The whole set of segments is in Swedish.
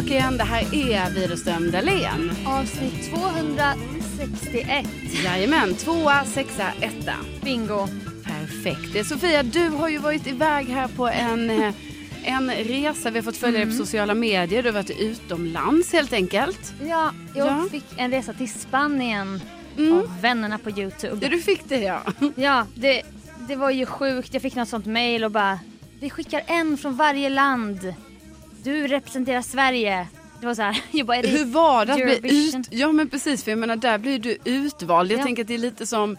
tillbaka igen. Det här är Widerström Dahlén. Avsnitt 261. Jajamän, tvåa, sexa, etta. Bingo. Perfekt. Sofia, du har ju varit iväg här på en, eh, en resa. Vi har fått följa dig Mm. på sociala medier. Du har varit utomlands helt enkelt. Ja, jag Ja. fick en resa till Spanien Mm. av vännerna på Youtube. Ja, du fick det ja. Ja, det, det var ju sjukt. Jag fick något sånt mail och bara Vi skickar en från varje land. Du representerar Sverige. Det var så här. Jag bara, är det Hur var det att bli ut... Ja men precis, för jag menar där blir du utvald. Jag Ja. tänker att det är lite som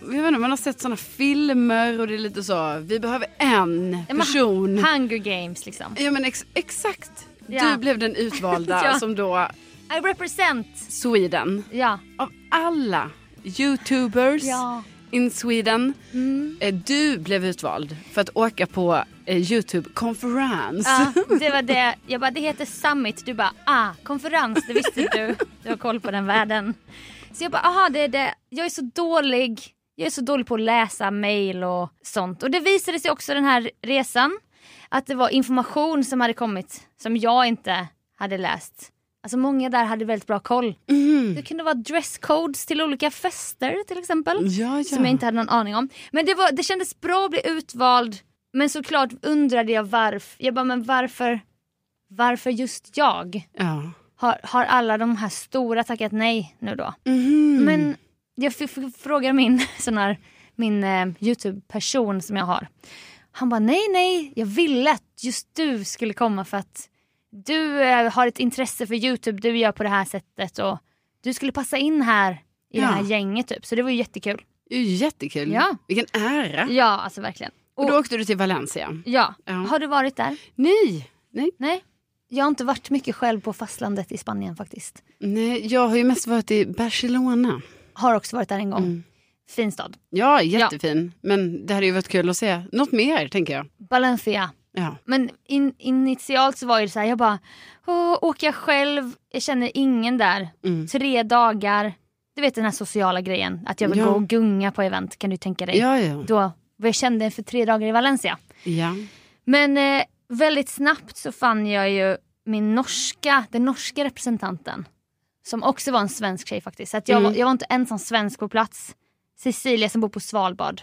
jag vet inte, man har sett sådana filmer och det är lite så, vi behöver en Ja, person. Hunger Games liksom. Ja men ex exakt. Ja. Du blev den utvalda Ja. som då I represent. Sweden. Ja. Av alla youtubers Ja. In Sweden. Mm. eh, Du blev utvald för att åka på eh, Youtube-konferens. Ja, det var det. Jag bara, det heter Summit. Du bara, ah, konferens, det visste du. Du har koll på den världen. Så jag bara, aha, det är det. Jag är så dålig. Jag är så dålig på att läsa mail och sånt. Och det visade sig också den här resan att det var information som hade kommit som jag inte hade läst. Alltså många där hade väldigt bra koll. Mhm. Det kunde vara dresscodes till olika fester till exempel. Ja, ja. Som jag inte hade någon aning om. Men det, var, det kändes bra att bli utvald. Men såklart undrade jag varför. Jag bara, men varför? Varför just jag? ja. Har, har alla de här stora tackat nej nu då? Mhm. Men jag fick fick fråga min, sån här, min eh, Youtube-person som jag har. Han bara nej, nej, jag ville att just du skulle komma för att du eh, har ett intresse för Youtube, du gör på det här sättet och du skulle passa in här i Ja. det här gänget typ. Så det var ju jättekul. Jättekul. Ja. Vilken ära. Ja, alltså verkligen. Och då åkte du till Valencia. Ja. Ja. Har du varit där? Nej. Nej. Nej. Jag har inte varit mycket själv på fastlandet i Spanien faktiskt. Nej, jag har ju mest varit i Barcelona. Har också varit där en gång. Mm. Fin stad. Ja, jättefin. Men det hade ju varit kul att se något mer, tänker jag. Valencia. Ja. Men in, initialt så var det så här, jag bara, Åh, åker jag själv? Jag känner ingen där. Mm. Tre dagar. Du vet den här sociala grejen, att jag vill Ja. gå och gunga på event, kan du tänka dig? Ja, ja. Då, vad jag kände för tre dagar i Valencia. ja. Men eh, väldigt snabbt så fann jag ju min norska, den norska representanten. Som också var en svensk tjej faktiskt. Så att jag, Mm. var, jag var inte ensam svensk på plats. Cecilia som bor på Svalbard.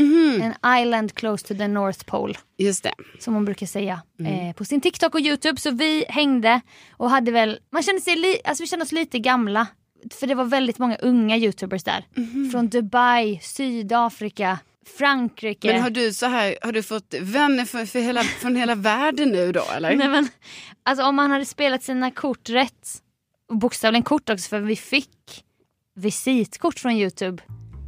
Mhm. En island close to the North Pole. Just det. Som hon brukar säga. Mm. Eh, på sin TikTok och YouTube. Så vi hängde och hade väl, man kände sig li, alltså vi kände oss lite gamla. För det var väldigt många unga youtubers där. Mhm. Från Dubai, Sydafrika, Frankrike. Men har du så här, har du fått vänner för, för hela, från hela världen nu då, eller? Nej, men, alltså om man hade spelat sina kort rätt, bokstavligen kort också för vi fick visitkort från Youtube.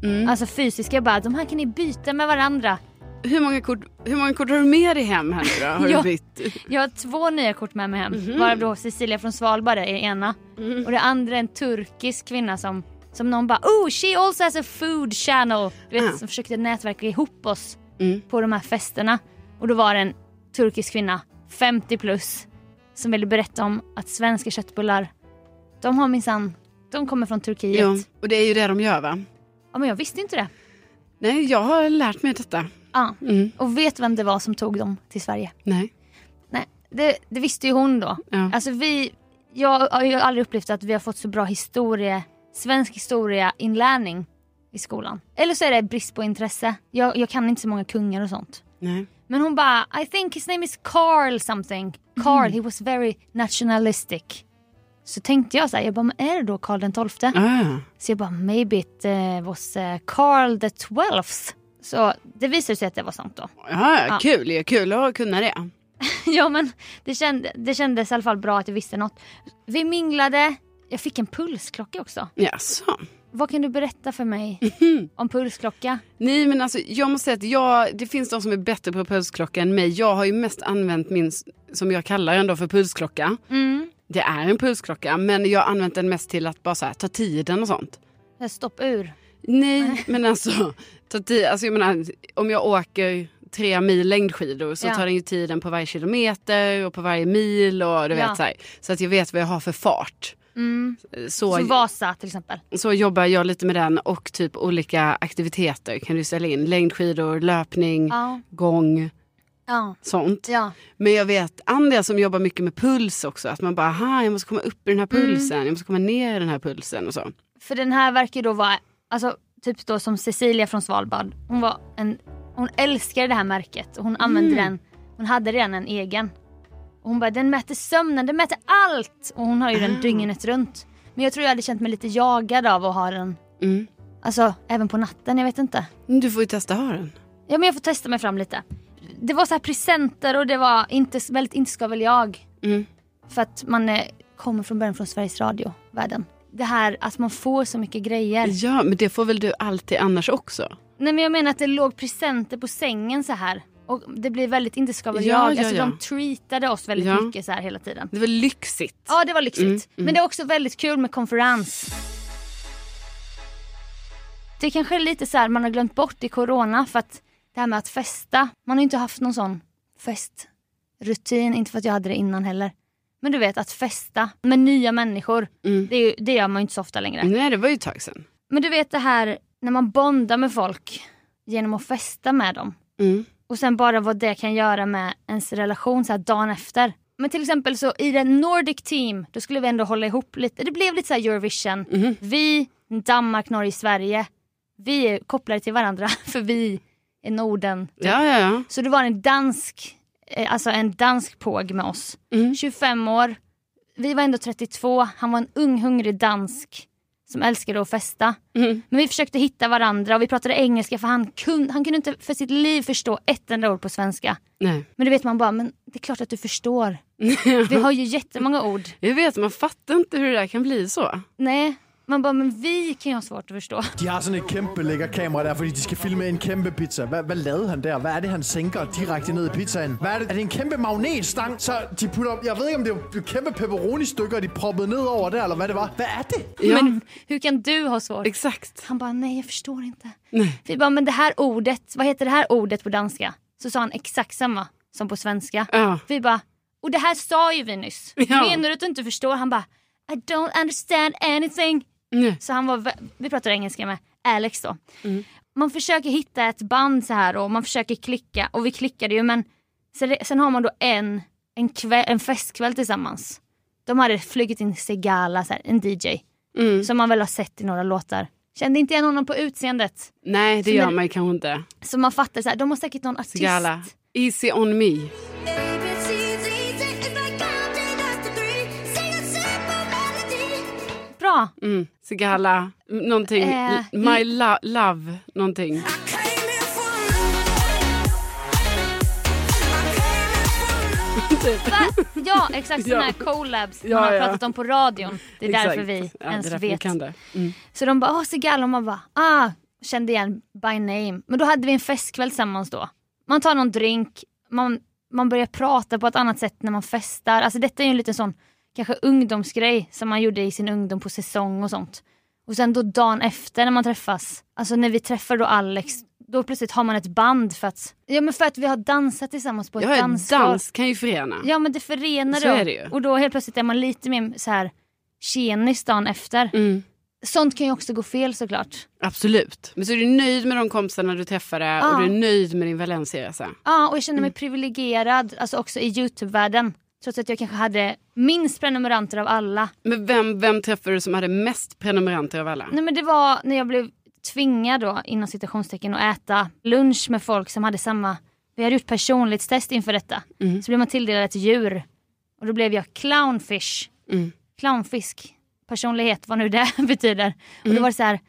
Mm. Alltså fysiska bara, de här kan ni byta med varandra. Hur, många kort, hur många kort har du med dig hem här nu då? Har Ja. du bytt? Jag har två nya kort med mig hem. Mhm. Varav då Cecilia från Svalbard är ena. Mm. Och det andra är en turkisk kvinna som, som någon bara oh she also has a food channel. Du vet, Ah. som försökte nätverka ihop oss Mm. på de här festerna. Och då var det en turkisk kvinna, 50 plus, som ville berätta om att svenska köttbullar, de har minsann, de kommer från Turkiet. Ja. och det är ju det de gör va? Men jag visste inte det. Nej, jag har lärt mig detta. Ja. Mm. Och vet vem det var som tog dem till Sverige? Nej. Nej, det, det visste ju hon då. Ja. Alltså vi, jag har ju aldrig upplevt att vi har fått så bra historia, svensk historia inlärning i skolan. Eller så är det brist på intresse. Jag, jag kan inte så många kungar och sånt. Nej. Men hon bara, I think his name is Carl something. Carl, he was very nationalistic. Så tänkte jag så här, jag bara, men är det då Karl den tolfte? Ah. Så jag bara, maybe it uh, was Carl the twelfth. Så det visade sig att det var sant då. Ja, Ja. kul. Kul att kunna det. ja men det, kände, det kändes i alla fall bra att jag visste något. Vi minglade, jag fick en pulsklocka också. Jaså? Vad kan du berätta för mig om pulsklocka? Nej men alltså jag måste säga att jag, det finns de som är bättre på pulsklocka än mig. Jag har ju mest använt min, som jag kallar ändå för pulsklocka. Mm. Det är en pulsklocka men jag har använt den mest till att bara här, ta tiden och sånt. Stopp ur. Nej men alltså, ta tid, alltså jag menar, om jag åker tre mil längdskidor så Ja. tar den ju tiden på varje kilometer och på varje mil och du Ja. vet så här. Så att jag vet vad jag har för fart. Mm. Så, Så Vasa till exempel. så jobbar jag lite med den och typ olika aktiviteter kan du ställa in. Längdskidor, löpning, Ja. gång. Ja. sånt. Ja. Men jag vet andra som jobbar mycket med puls också. Att man bara, aha, jag måste komma upp i den här Mm. pulsen, jag måste komma ner i den här pulsen och så. För den här verkar ju då vara, alltså typ då som Cecilia från Svalbard. Hon var en, hon älskade det här märket och hon använde Mm. den, hon hade redan en egen. Och hon bara, den mäter sömnen, den mäter allt! Och hon har ju den Ah. dygnet runt. Men jag tror jag hade känt mig lite jagad av att ha den, Mm. alltså även på natten, jag vet inte. Du får ju testa ha den. Ja men jag får testa mig fram lite. Det var så här presenter och det var inte, väldigt inte ska väl jag. Mm. För att man eh, kommer från början från Sveriges Radio, världen. Det här att man får så mycket grejer. Ja, men det får väl du alltid annars också? Nej men jag menar att det låg presenter på sängen så här. Och det blir väldigt inte ska väl Ja, jag. ja, Alltså ja. de treatade oss väldigt Ja. mycket så här hela tiden. Det var lyxigt. Ja det var lyxigt. Mm, mm. Men det är också väldigt kul med konferens. Det kanske är lite så här man har glömt bort i corona för att det här med att festa. Man har inte haft någon sån festrutin, inte för att jag hade det innan heller. Men du vet att festa med nya människor, Mm. det, det gör man ju inte så ofta längre. Nej, det var ju ett tag sedan. Men du vet det här när man bondar med folk genom att festa med dem. Mm. Och sen bara vad det kan göra med ens relation så här dagen efter. Men till exempel så i den Nordic team, då skulle vi ändå hålla ihop lite. Det blev lite så här Eurovision. Mhm. Vi, Danmark, Norge, Sverige. Vi är kopplade till varandra för vi Norden. typ. Ja, ja, ja. Så det var en dansk, eh, alltså en dansk påg med oss. Mm. 25 år. Vi var ändå 32. Han var en ung hungrig dansk som älskade att festa. Mm. Men vi försökte hitta varandra och vi pratade engelska för han, kun, han kunde inte för sitt liv förstå ett enda ord på svenska. Nej. Men då vet man bara, men det är klart att du förstår. Vi har ju jättemånga ord. Jag vet, man fattar inte hur det där kan bli så. Nej, man bara, men vi kan ju ha svårt att förstå. De har sådan et kæmpe lækker kamera der, fordi de skal filme en kæmpe pizza. Hvad, hvad lavede han der? Hvad er det, han sænker direkte ned i pizzaen? Hvad er det? Er det en kæmpe magnetstang? Så de putter, jeg ved ikke, om det var kæmpe pepperoni-stykker, de proppede ned over der, eller hvad det var. Hvad er det? Ja, Men hur kan du ha svårt? exakt. Han bara, nej jag förstår inte. Nej. Vi bara, men det här ordet, vad heter det här ordet på danska? Så sa han exakt samma som på svenska. Ja. Vi bara, och det här sa ju vi nyss. Ja. Menar du att du inte förstår? Han bara, I don't understand anything. Nej. Så han var, vi pratar engelska med Alex då. Mm. Man försöker hitta ett band så här och man försöker klicka och vi klickade ju men sen, sen har man då en, en, kväll, en festkväll tillsammans. De hade flugit in Segala, så här, en DJ, Mm. som man väl har sett i några låtar. Kände inte igen honom på utseendet. Nej, det Så gör man ju kanske inte. Så man fattar så här, de har säkert någon artist. Gala. Easy on me. Bra. Mm. Sigala, någonting, Eh, my lo- love, någonting. Va? Ja exakt, sådana Ja. här collabs Ja, man har ja. pratat om på radion. Det är Exakt. därför vi ja, ens därför vi vet. det. Mm. Så de bara, åh Segala och man bara, ah, kände igen by name. Men då hade vi en festkväll tillsammans då. Man tar någon drink, man, man börjar prata på ett annat sätt när man festar. Alltså detta är ju en liten sån kanske ungdomsgrej som man gjorde i sin ungdom på säsong och sånt. Och sen då dagen efter när man träffas, alltså när vi träffar då Alex, då plötsligt har man ett band för att, ja men för att vi har dansat tillsammans på ett Ja, dansgolv. dans kan ju förena. Ja men det förenar Så då. är det ju. Och då helt plötsligt är man lite mer så här tjenis dagen efter. Mm. Sånt kan ju också gå fel såklart. Absolut. Men så är du nöjd med de kompisarna du träffade Ja. och du är nöjd med din Valencia-resa. Ja och jag känner mig Mm. privilegierad, alltså också i Youtube-världen. Trots att jag kanske hade minst prenumeranter av alla. Men vem, vem träffade du som hade mest prenumeranter av alla? Nej men det var när jag blev tvingad då inom citationstecken att äta lunch med folk som hade samma, vi hade gjort personlighetstest inför detta. Mm. Så blev man tilldelad ett djur. Och då blev jag clownfish. Mm. Clownfisk. Personlighet, vad nu det betyder. Och Mm. då var det så här.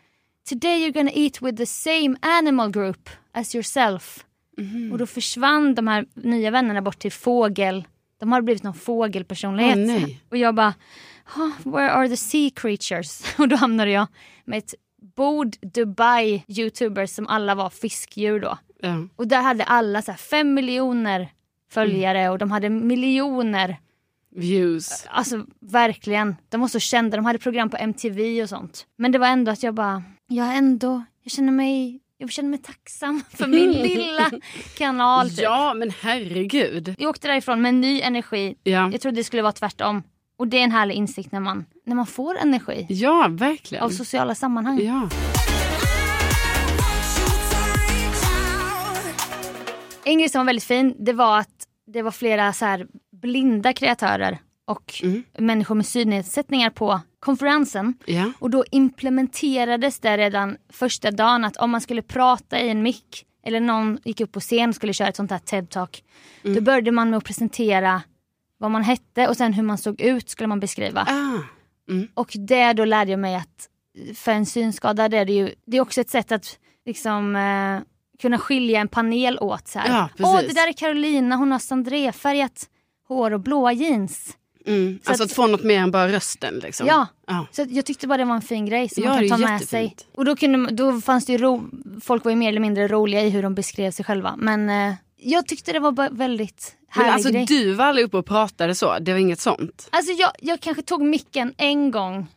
Today you're gonna eat with the same animal group as yourself. Mm. Och då försvann de här nya vännerna bort till fågel. De har blivit någon fågelpersonlighet. Nej. och jag bara, "Huh, where are the sea creatures? Och då hamnade jag med ett bord Dubai youtubers som alla var fiskdjur då. Ja. Och där hade alla så fem miljoner följare och de hade miljoner. Views. Alltså verkligen, de var så kända, de hade program på MTV och sånt. Men det var ändå att jag bara, jag ändå, jag känner mig, jag känner mig tacksam för min lilla kanal. Typ. Ja, men herregud. Jag åkte därifrån med ny energi. Ja, Jag trodde det skulle vara tvärtom. Och det är en härlig insikt när man, när man får energi ja verkligen. av sociala sammanhang. Ja. En grej som var väldigt fin det var att det var flera så här blinda kreatörer och Mm. människor med synnedsättningar på konferensen. Ja. Och då implementerades det redan första dagen att om man skulle prata i en mick eller någon gick upp på scen och skulle köra ett sånt här TED-talk. Mm. Då började man med att presentera vad man hette och sen hur man såg ut skulle man beskriva. Ah. Och det då lärde jag mig att för en synskadad är det ju, det är också ett sätt att liksom eh, kunna skilja en panel åt. Så här. Ja, Åh, precis. det där är Carolina, hon har sandrefärgat hår och blåa jeans. Mm. Så Alltså att- att få något mer än bara rösten. Liksom. Ja. ja. Så jag tyckte bara det var en fin grej som Ja, man kan ta med sig. Och då, kunde, då fanns det ju ro, folk var ju mer eller mindre roliga i hur de beskrev sig själva. Men eh, jag tyckte det var väldigt Men härlig alltså grej. du var aldrig uppe och pratade så? Det var inget sånt? Alltså jag, jag kanske tog micken en gång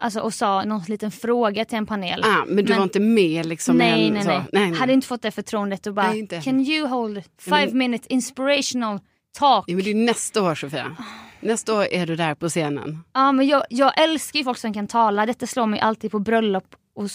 alltså, och sa någon liten fråga till en panel. Ah, men du Men- var inte med liksom? nej, en, nej, så. nej, nej, nej. Hade inte fått det förtroendet och bara Nej. Can you hold five men- minute inspirational talk? Ja, men det är nästa år Sofia. Nästa år är du där på scenen. Ja men jag, jag älskar ju folk som kan tala. Detta slår mig alltid på bröllop. Och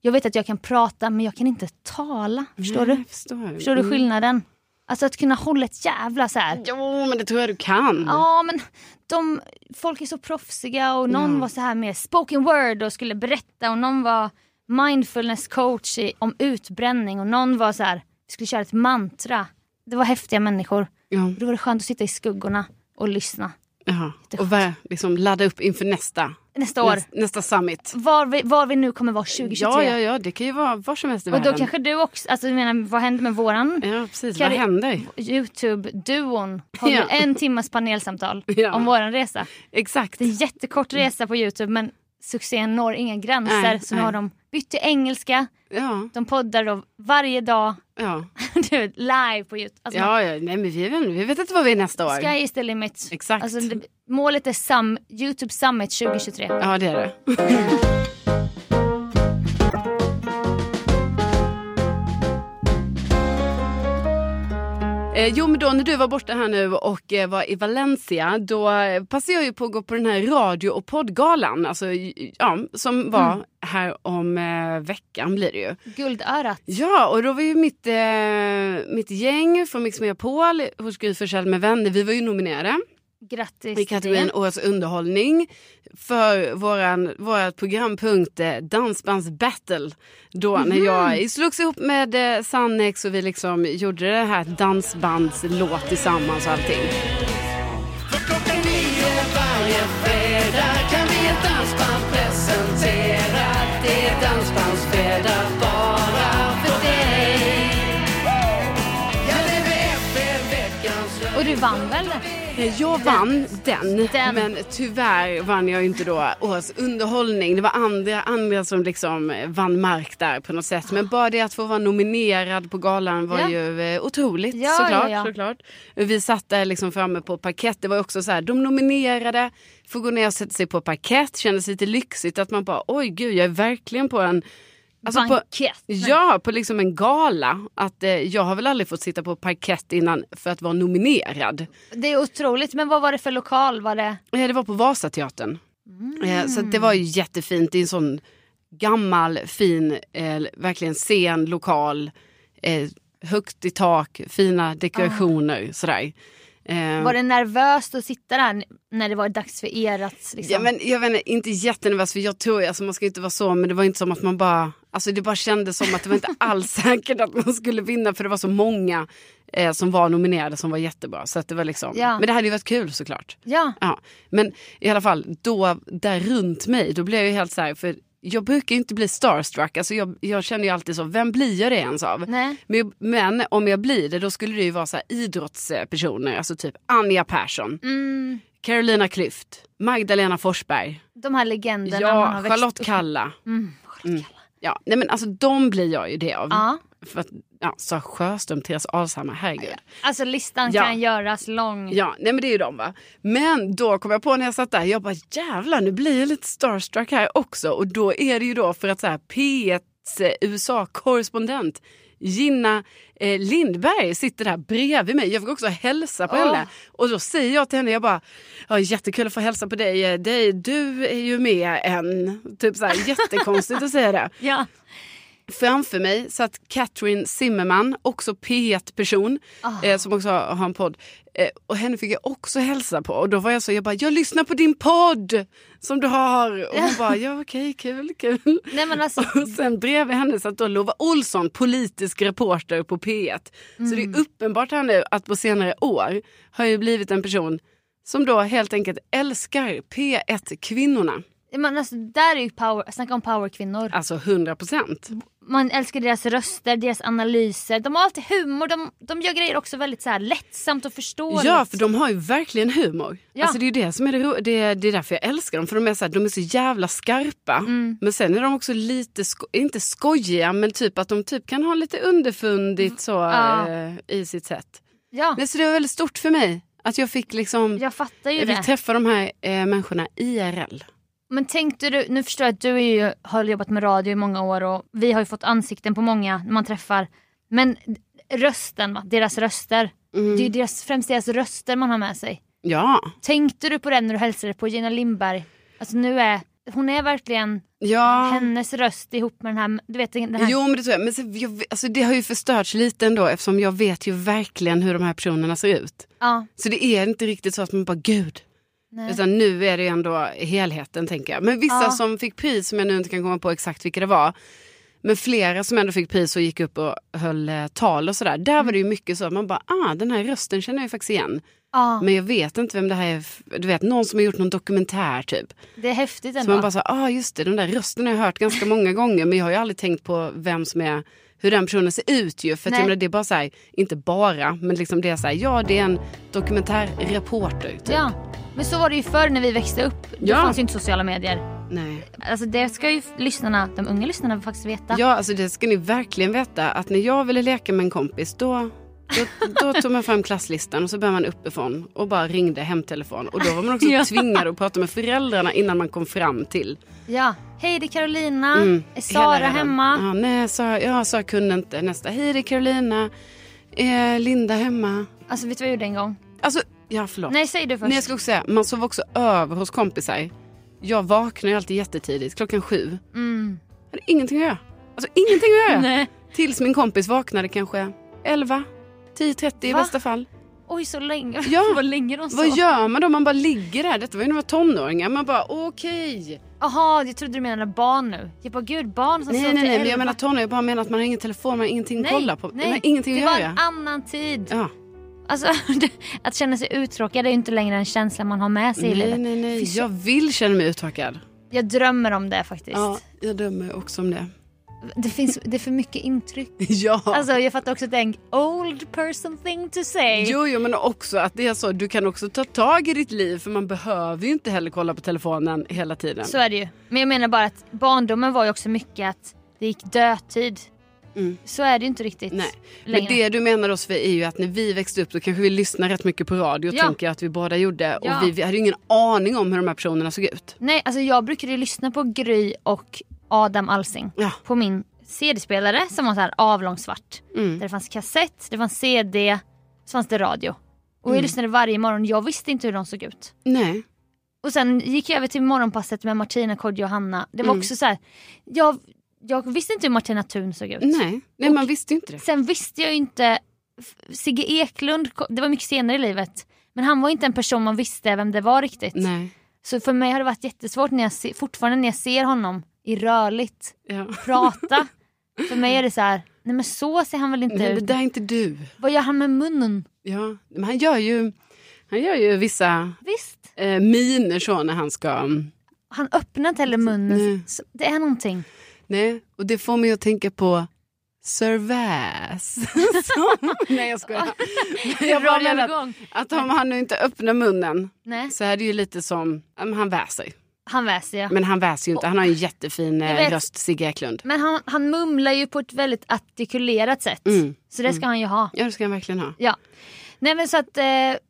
jag vet att jag kan prata men jag kan inte tala. Förstår Nej, du? Förstår, Förstår du Mm. skillnaden? Alltså att kunna hålla ett jävla så här. Jo, men det tror jag du kan. Ja men de, folk är så proffsiga och någon Ja. var så här med spoken word och skulle berätta och någon var mindfulness coach i, om utbränning och någon var så här, vi skulle köra ett mantra. Det var häftiga människor. Ja, Då var det skönt att sitta i skuggorna och lyssna. ja. Och vara- liksom ladda upp inför nästa, Nästa år, nästa, nästa summit. var vi, var vi nu kommer vara 2023. Ja, ja, ja, det kan ju vara var som helst i Och då världen. kanske du också, alltså jag menar vad händer med våran Ja, precis. Vad händer? Youtube-duon? Har Ja. en timmas panelsamtal Ja. om våran resa. Exakt. Det är en jättekort resa på Youtube men succén når inga gränser. Nej, så nu har de bytt till engelska. Ja, De poddar då varje dag ja. du live på Youtube. Alltså, ja, ja. Nej, men vi, vet, vi vet inte vad vi är nästa år. Sky is the limit. Exakt. Alltså, det, målet är sum, Youtube Summit 2023. Ja, det är det. Eh, jo men då när du var borta här nu och eh, var i Valencia då eh, passade jag ju på att gå på den här radio och poddgalan alltså, ja, som var Mm. här om eh, veckan blir det ju. Guldörat. Ja och då var ju mitt, eh, mitt gäng från Mix Megapol hos Gry med vänner, vi var ju nominerade Grattis i kategorin. Årets underhållning för våran, vårat programpunkt eh, Dansbands battle. Då Mhm. när jag slogs ihop med eh, Sannex och vi liksom gjorde det här dansbandslåt tillsammans och allting. För klockan nio varje fredag kan vi ett dansband presentera. Det är Dansbandsfredag bara för dig. Ja, det är VF veckans lön. Och du vann väl Jag vann den, Den. men tyvärr vann jag inte då årets underhållning. Det var andra, andra som liksom eh, vann mark där på något sätt. Men bara det att få vara nominerad på galan var Ja. ju eh, otroligt Ja, såklart, ja. såklart. Vi satt där liksom framme på parkett. Det var också så här, de nominerade får gå ner och sätta sig på parkett. Kändes lite lyxigt att man bara oj gud jag är verkligen på en Alltså på, Bankett. ja, på liksom en gala. Att, eh, jag har väl aldrig fått sitta på parkett innan för att vara nominerad. Det är otroligt. Men vad var det för lokal? Var det... Eh, Det var på Vasateatern. Eh, Så att det var ju jättefint. Det är en sån gammal, fin, eh, verkligen scen, lokal. Eh, högt i tak, fina dekorationer. Sådär. Eh, Var det nervöst att sitta där när det var dags för er att... Liksom... Ja, men jag vet inte, inte jättenervös för jag tror, alltså man ska inte vara så, men det var inte som att man bara, alltså det bara kändes som att det var inte alls säkert att man skulle vinna för det var så många eh, som var nominerade som var jättebra. Så att det var liksom, Ja. men det hade ju varit kul såklart. Ja. Ja, men i alla fall då där runt mig, då blev jag ju helt så här, för jag brukar inte bli starstruck, alltså jag, jag känner ju alltid så, vem blir jag det ens av? Nej. Men, men om jag blir det, då skulle det ju vara så här idrottspersoner, alltså typ Anja Persson, Mm, Carolina Klüft, Magdalena Forsberg, de här legenderna ja, Charlotte Kalla. Mm, Charlotte Mm. Ja, nej men alltså de blir jag ju det av. Ja. För att, ja, Sara Sjöström, Therese Alshammar, herregud. Alltså listan Ja. kan göras lång. Ja, nej men det är ju de va. Men då kom jag på när jag satt där, jag bara jävlar nu blir jag lite starstruck här också. Och då är det ju då för att så här P1 USA-korrespondent Gina eh, Lindberg sitter där bredvid mig. Jag fick också hälsa på Åh. henne. Och då säger jag till henne, jag bara, ja, jättekul att få hälsa på dig. Eh, dig. Du är ju med än. Typ så här, jättekonstigt att säga det. Ja. Framför mig satt Catherine Zimmerman, också P1-person, Ah. eh, som också har, har en podd. Eh, och henne fick jag också hälsa på. Och då var jag så, jag bara, jag lyssnar på din podd som du har. Och hon bara, ja okej, kul, kul. Nej men alltså, Och sen bredvid henne satt då Lova Olsson, politisk reporter på P1. Så det Mm. är uppenbart här nu att på senare år har jag blivit en person som då helt enkelt älskar P1-kvinnorna. men alltså där är ju power, snacka om powerkvinnor. Alltså 100 procent. Man älskar deras röster, deras analyser. De har alltid humor, de, de gör grejer också väldigt så här lättsamt och förståeligt. Ja, för de har ju verkligen humor. Ja. Alltså det är ju det som är det, det, det är därför jag älskar dem. För de är så, här, de är så jävla skarpa. Mm. Men sen är de också lite, sko- inte skojiga, men typ att de typ kan ha lite underfundigt så Ja. eh, i sitt sätt. ja, Nej, så det var väldigt stort för mig. Att jag fick liksom, jag fattar ju jag fick det. träffa de här eh, människorna IRL. Men tänkte du, nu förstår jag att du ju, har jobbat med radio i många år och vi har ju fått ansikten på många när man träffar. Men rösten, va? deras röster. Mm. Det är ju deras, främst deras röster man har med sig. Ja, Tänkte du på det när du hälsade på Gina Lindberg? Alltså nu är, hon är verkligen ja. hennes röst ihop med den här, du vet den här Jo men det tror jag. Men så, jag, alltså, det har ju förstörts lite ändå eftersom jag vet ju verkligen hur de här personerna ser ut. Ja, Så det är inte riktigt så att man bara gud. Nej. Utan nu är det ju ändå helheten tänker jag. Men vissa Ja. som fick pris som jag nu inte kan komma på exakt vilka det var. Men flera som ändå fick pris och gick upp och höll eh, tal och sådär. Där var det ju mycket så att man bara, ah den här rösten känner jag ju faktiskt igen. ja, Men jag vet inte vem det här är. Du vet någon som har gjort någon dokumentär typ. det är häftigt Så ändå. man bara så, ah just det den där rösten har jag hört ganska många gånger. Men jag har ju aldrig tänkt på vem som är hur den personen ser ut ju. För att jag menar, det är bara så här, inte bara, men liksom det är så här, ja det är en dokumentärreporter. Typ. Ja, men så var det ju förr när vi växte upp. Då Ja. fanns ju inte sociala medier. Nej. Alltså det ska ju lyssnarna, de unga lyssnarna faktiskt veta. Ja, alltså det ska ni verkligen veta att när jag ville leka med en kompis då, då, då tog man fram klasslistan och så började man uppifrån och bara ringde hemtelefon. Och då var man också Ja. tvingad att prata med föräldrarna innan man kom fram till. Ja. Hej det är Carolina, Mm, är Sara hemma? Ja, nej, Sara, ja, Sara kunde inte. Nästa, hej det är Carolina, är Linda hemma? Alltså vet du vad jag gjorde en gång? Alltså, ja förlåt. Nej säg du först. Nej, jag ska också säga, man sov också över hos kompisar. Jag vaknar ju alltid jättetidigt, klockan sju. Mm. Jag hade ingenting att göra. Alltså ingenting att göra. Nej. Tills min kompis vaknade kanske 11, 10.30 i Va? bästa fall. Oj så länge, Ja. vad länge de. Vad gör man då? Man bara ligger där. Detta var ju när man var tonåringar. Man bara okej. Jaha, jag trodde du menade barn nu. Jag bara gud barn som Nej nej nej men elva. jag menar tonåringar. Jag bara menar att man har ingen telefon, man har ingenting att kolla på. Nej, Man har ingenting det att var göra. en annan tid. Ja. Alltså, att känna sig uttråkad är ju inte längre en känsla man har med sig i Nej livet. nej nej. Så- Jag vill känna mig uttråkad. Jag drömmer om det faktiskt. Ja, jag dömer också om det. Det, finns, det är för mycket intryck. Ja. Alltså jag fattar också att det är en old person thing to say. Jo, jo, men också att det är så. Du kan också ta tag i ditt liv för man behöver ju inte heller kolla på telefonen hela tiden. Så är det ju. Men jag menar bara att barndomen var ju också mycket att det gick dödtid. Mm. Så är det ju inte riktigt Nej. Men längre. det du menar då Sofie är ju att när vi växte upp då kanske vi lyssnade rätt mycket på radio Ja. tänker jag att vi båda gjorde. Ja. Och vi, vi hade ju ingen aning om hur de här personerna såg ut. Nej, alltså jag brukade ju lyssna på Gry och Adam Alsing Ja. på min CD-spelare som var så här avlång svart. Mm. Där det fanns kassett, det fanns CD, så fanns det radio. Och Mm. jag lyssnade varje morgon, jag visste inte hur de såg ut. Nej. Och sen gick jag över till morgonpasset med Martina, Kodjo och Hanna. Det var Mm. också så här, jag, jag visste inte hur Martina Thun såg ut. Nej, Nej Och- man visste inte det. Sen visste jag inte, Sigge Eklund, det var mycket senare i livet. Men han var inte en person man visste vem det var riktigt. Nej. Så för mig har det varit jättesvårt när jag se, fortfarande när jag ser honom i rörligt Ja. prata. för mig är det så här, nej men så ser han väl inte Nej, det ut. där är inte du. Vad gör han med munnen? Ja. Men han gör ju, han gör ju vissa Visst, eh, miner så när han ska... mm, han öppnar inte heller munnen. Nej. Det är någonting. Nej, och det får mig att tänka på Sir Vass. Nej jag skojar. Jag bara menar att, att om han nu inte öppnar munnen Nej, så är det ju lite som, men han väser. Han väser ja. Men han väser ju inte, han har en jättefin eh, vet. röst, Sigge Eklund. Men han, han mumlar ju på ett väldigt artikulerat sätt. Mm. Så det ska han ju ha. Ja det ska han verkligen ha. Ja. Nej men så att, eh,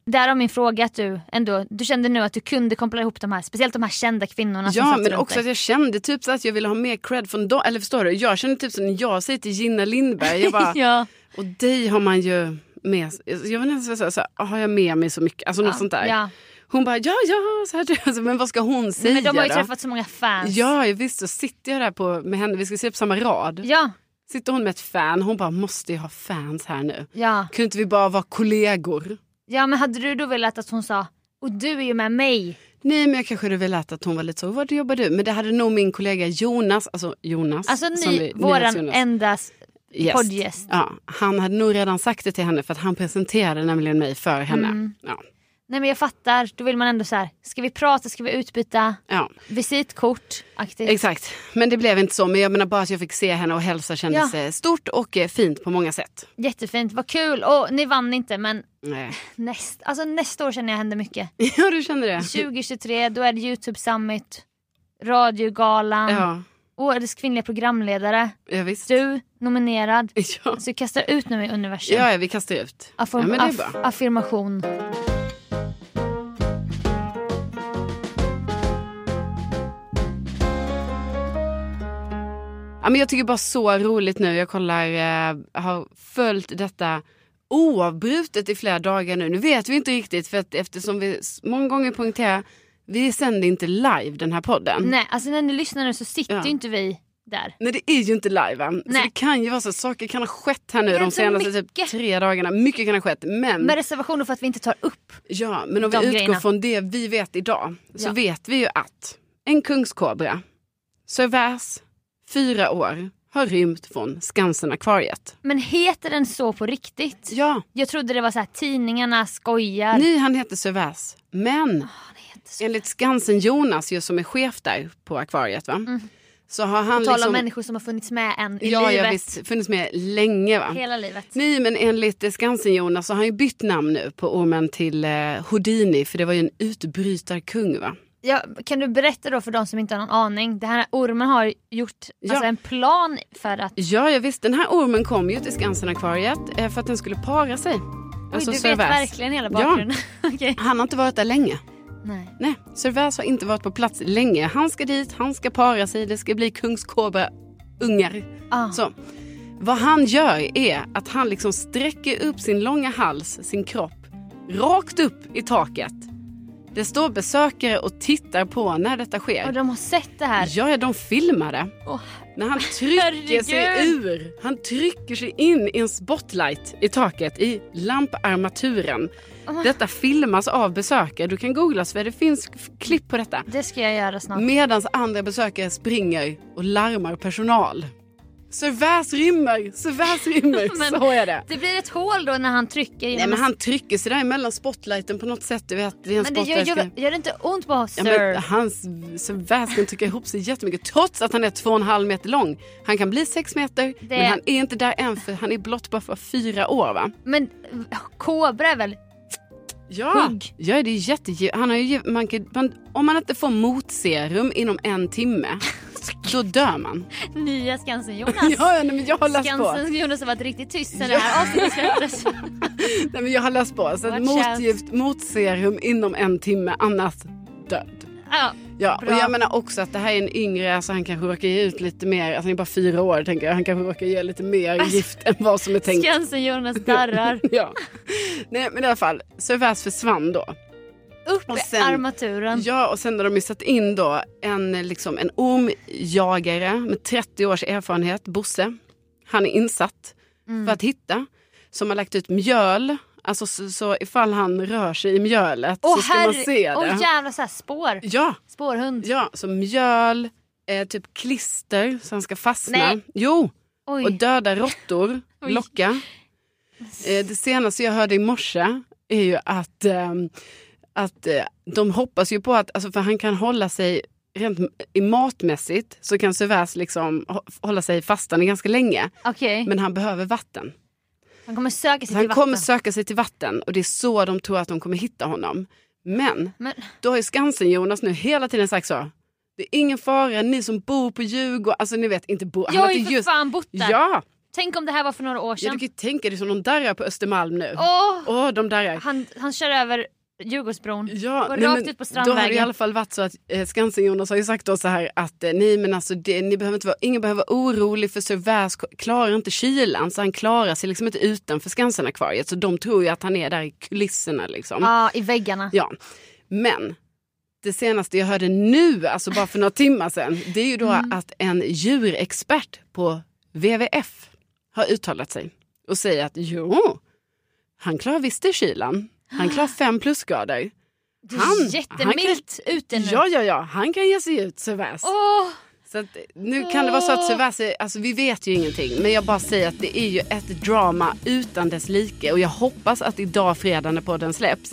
där har min fråga att du ändå, du kände nu att du kunde koppla ihop de här, speciellt de här kända kvinnorna som Ja satt men också att jag kände typ så att jag ville ha mer cred från dem. Eller förstår du? Jag känner typ så när jag säger till Gina Lindberg, jag bara, ja. och dig har man ju med, jag vet inte ens vad jag här, har jag med mig så mycket? Alltså något Ja, sånt där. ja. Hon bara, ja ja, så här, alltså, men vad ska hon säga Men de har ju då? träffat så många fans. Ja, visst så sitter jag där på, med henne, vi ska se på samma rad. Ja, Sitter hon med ett fan, hon bara måste ju ha fans här nu. Ja. Kunde inte vi bara vara kollegor? ja, men hade du då velat att hon sa och du är ju med mig. Nej men jag kanske hade velat att hon var lite så, vad jobbar du? Men det hade nog min kollega Jonas, alltså Jonas. Alltså ni, vi- våran enda poddgäst. Ja, han hade nog redan sagt det till henne för att han presenterade nämligen mig för henne. Mm. Ja, Nej men jag fattar, då vill man ändå så här. ska vi prata, ska vi utbyta ja, visitkort? Aktivt. exakt. Men det blev inte så. Men jag menar bara att jag fick se henne och hälsa kändes Ja. eh, stort och eh, fint på många sätt. Jättefint, vad kul. Och ni vann inte men Nej. näst, alltså, nästa år känner jag händer mycket. Ja, du kände det? 2023 då är det Youtube Summit, radiogalan, Ja, årets kvinnliga programledare. ja. Du nominerad. Ja. Så jag kastar ut nu i universum. Ja, ja, vi kastar ut. Affirm- ja, aff- affirmation. Ja, men jag tycker bara så roligt nu. Jag kollar, eh, har följt detta oavbrutet i flera dagar nu. Nu vet vi inte riktigt för att eftersom vi många gånger poängterar vi sänder inte live den här podden. Nej, alltså när ni lyssnar nu så sitter Ja. ju inte vi där. Nej det är ju inte live än. Så det kan ju vara så att saker kan ha skett här nu de senaste typ tre dagarna. Mycket kan ha skett. Men, Med reservationer för att vi inte tar upp. ja, men om vi utgår grejerna. från det vi vet idag. Så Ja. vet vi ju att en kungskobra, Sir Väs, fyra år, har rymt från Skansen-akvariet. Men heter den så på riktigt? Ja, Jag trodde det var så här tidningarna skojar. nej han heter Väs. Men heter så. enligt Skansen-Jonas som är chef där på akvariet va. Så har han Mm. Tala om liksom, människor som har funnits med en i ja, livet. ja visst, funnits med länge va. Hela livet. Nej men enligt Skansen-Jonas så har han ju bytt namn nu på ormen till eh, Houdini för det var ju en utbrytarkung va. Ja, kan du berätta då för de som inte har någon aning. Den här ormen har gjort Ja. alltså, en plan för att... Ja, ja visst, den här ormen kom ju till Skansen-akvariet eh, för att den skulle para sig. Alltså Oj, du Sir vet verkligen hela Ja. bakgrunden. Okej. Han har inte varit där länge. Nej. Nej, Väs har inte varit på plats länge. Han ska dit, han ska para sig, det ska bli kungskobra-ungar. Ah. Så, vad han gör är att han liksom sträcker upp sin långa hals, sin kropp, rakt upp i taket. Det står besökare och tittar på när detta sker. Och de har sett det här. Ja, de filmar det. Åh, När han trycker sig ur. Han trycker sig in i en spotlight i taket i lamparmaturen. Oh. Detta filmas av besökare. Du kan googla för det finns klipp på detta. det ska jag göra snart. Medan andra besökare springer och larmar personal. Sir Väs rymmer! Sir Väs rymmer! Så är det. Det blir ett hål då när han trycker Nej genom men han trycker sig där emellan spotlighten på något sätt. Du vet, det är en Men det gör, gör, gör det inte ont på Ja, Sir? men hans Sir Väs kan trycka ihop sig jättemycket trots att han är två och en halv meter lång. Han kan bli sex meter Det- men han är inte där än för han är blott bara för fyra år va? Men eh, kobra är väl... Ja, Hugg. ja det är jätte... Han har ju, man kan, man, om man inte får motserum inom en timme då dör man. Nya Skansen-Jonas. Ja, nej, men jag har läst på. Skansen-Jonas har varit riktigt tyst sen det här avsnittet släpptes. Nej, men jag har läst på. Så motgift, motserum inom en timme, annars död. ja. Ja, och jag menar också att det här är en yngre, alltså han kanske råkar ge ut lite mer, alltså han är bara fyra år tänker jag, han kanske råkar ge lite mer Alltså, gift än vad som är tänkt. Skansen-Jonas darrar. Ja. Nej men i alla fall, Servais försvann då. Upp sen- armaturen. Ja och sen har de ju satt in då en, liksom, en ormjagare med 30 års erfarenhet, Bosse. Han är insatt Mm. för att hitta. Som har lagt ut mjöl. Alltså så, så ifall han rör sig i mjölet Åh så ska man se det. Åh jävlar så här spår. Ja, Spårhund. ja, så mjöl, eh, typ klister så han ska fastna. Nej. Jo, Oj. och döda råttor, locka. Eh, det senaste jag hörde i morse är ju att, ehm, att eh, de hoppas ju på att, alltså för han kan hålla sig rent i matmässigt så kan Sylväs liksom hå- hålla sig fastande ganska länge. Okej. Men han behöver vatten. Han kommer söka sig han till vatten. kommer söka sig till vatten och det är så de tror att de kommer hitta honom. Men Men då har ju Skansen-Jonas nu hela tiden sagt så. Det är ingen fara, ni som bor på Djurgården, alltså ni vet inte bor. jag har ju för fan bott där. Ja, Tänk om det här var för några år ja, du sedan. kan ju tänka dig som de darrar på Östermalm nu. Åh, Åh, de darrar. han, han kör över Djurgårdsbron. Ja, och nej, rakt ut på Då har det i Strandvägen. alla fall varit så att eh, Skansen-Jonas har ju sagt då så här att eh, nej men alltså det, ni behöver inte vara, ingen behöver vara orolig för Sylväs klarar inte kylan så han klarar sig liksom inte utanför Skansen-akvariet så de tror ju att han är där i kulisserna liksom. Ja, i väggarna. Ja, men det senaste jag hörde nu, alltså bara för några timmar sedan, det är ju då Mm. att en djurexpert på WWF har uttalat sig och säger att jo, han klarar visst i kylan. Han klarar fem plusgrader. Det är Han- jättemilt ute nu. Ja, ja, ja, han kan ge sig ut Servais. Åh, Så att, nu kan det vara så att är- alltså vi vet ju ingenting. Men jag bara säger att det är ju ett drama utan dess like. Och jag hoppas att idag fredag när podden släpps,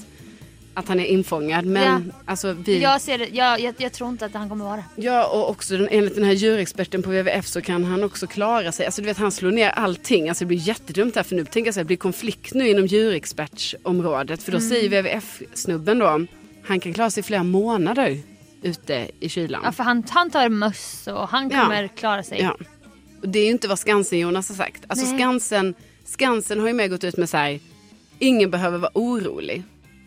att han är infångad. Men alltså vi... jag, ser det, jag, jag, jag tror inte att han kommer vara det. Ja och också den, enligt den här djurexperten på WWF så kan han också klara sig. Alltså du vet han slår ner allting. Alltså det blir jättedumt här för nu tänker jag så här, det blir konflikt nu inom djurexpertsområdet. För då säger WWF-snubben då, han kan klara sig flera månader ute i kylan. Ja, för han, han tar möss och han Ja. kommer klara sig. Ja. Och det är ju inte vad Skansen-Jonas har sagt. Alltså Nej. Skansen, Skansen har ju med gått ut med så här, ingen behöver vara orolig.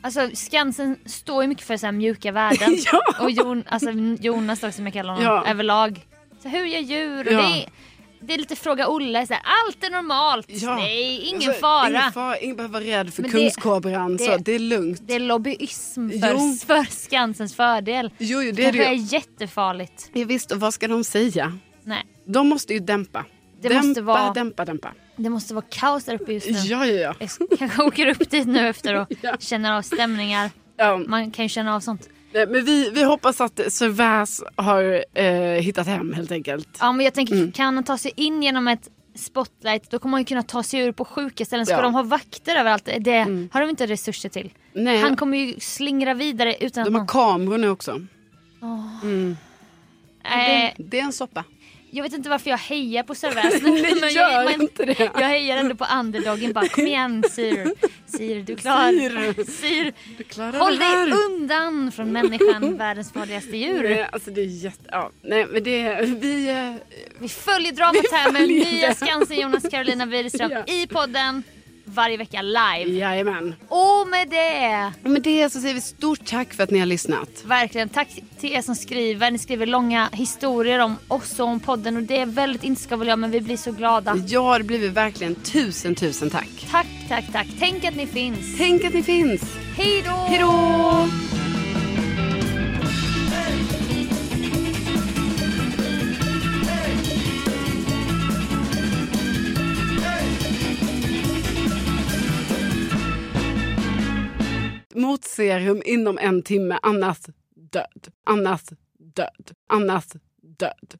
Alltså Skansen står ju mycket för så här mjuka värden. Ja. Och Jon, alltså, Jonas också som jag kallar honom Ja. överlag. Så hur gör djur? Och Ja. det, är, det är lite fråga Olle, så här, allt är normalt. Ja. Nej, ingen Alltså, fara. Ingen, fara, ingen behöver vara rädd för det- kungskobran. så det- det är lugnt. Det är lobbyism Jo. för, för Skansens fördel. Jo, jo, det Det är det är jättefarligt. Ja, visst, och vad ska de säga? Nej, De måste ju dämpa. Det dämpa, måste vara- dämpa, dämpa. Det måste vara kaos där uppe just nu. Ja, ja, ja. Jag kanske åker upp dit nu efter och Ja. känner av stämningar. ja. Man kan ju känna av sånt. Nej, Men vi, vi hoppas att Servais har eh, hittat hem helt enkelt. Ja men jag tänker, Mm. kan han ta sig in genom ett spotlight då kommer man ju kunna ta sig ur på sjuka ställen. Ska Ja. Mm. de ha vakter överallt? Det har de inte resurser till. Nej, Han kommer ju slingra vidare utan de att har man... kameror nu också. Eh, Det är en soppa. Jag vet inte varför jag hejar på Servais. Nej, gör jag, inte det. jag hejar ändå på underdogen bara kom igen Sir. Sir du klarar Sir. Sir. Du klarar Håll dig undan från människan, världens farligaste djur. Nej, alltså det är jätte... Ja, nej, men det... Vi... eh, Vi följer dramat Vi här med nya. Skansen Jonas Carolina Widerström Ja. i podden varje vecka live. Jajamän. Och med det, Och med det så säger vi stort tack för att ni har lyssnat. verkligen tack till er som skriver. Ni skriver långa historier om oss och om podden och det är väldigt inskavligt men vi blir så glada. Ja, det blir vi verkligen. Tusen, tusen tack. Tack, tack, tack. Tänk att ni finns. Tänk att ni finns. Hej då! Hej då! Mot serum inom en timme, annars död. Annars död. Annars död.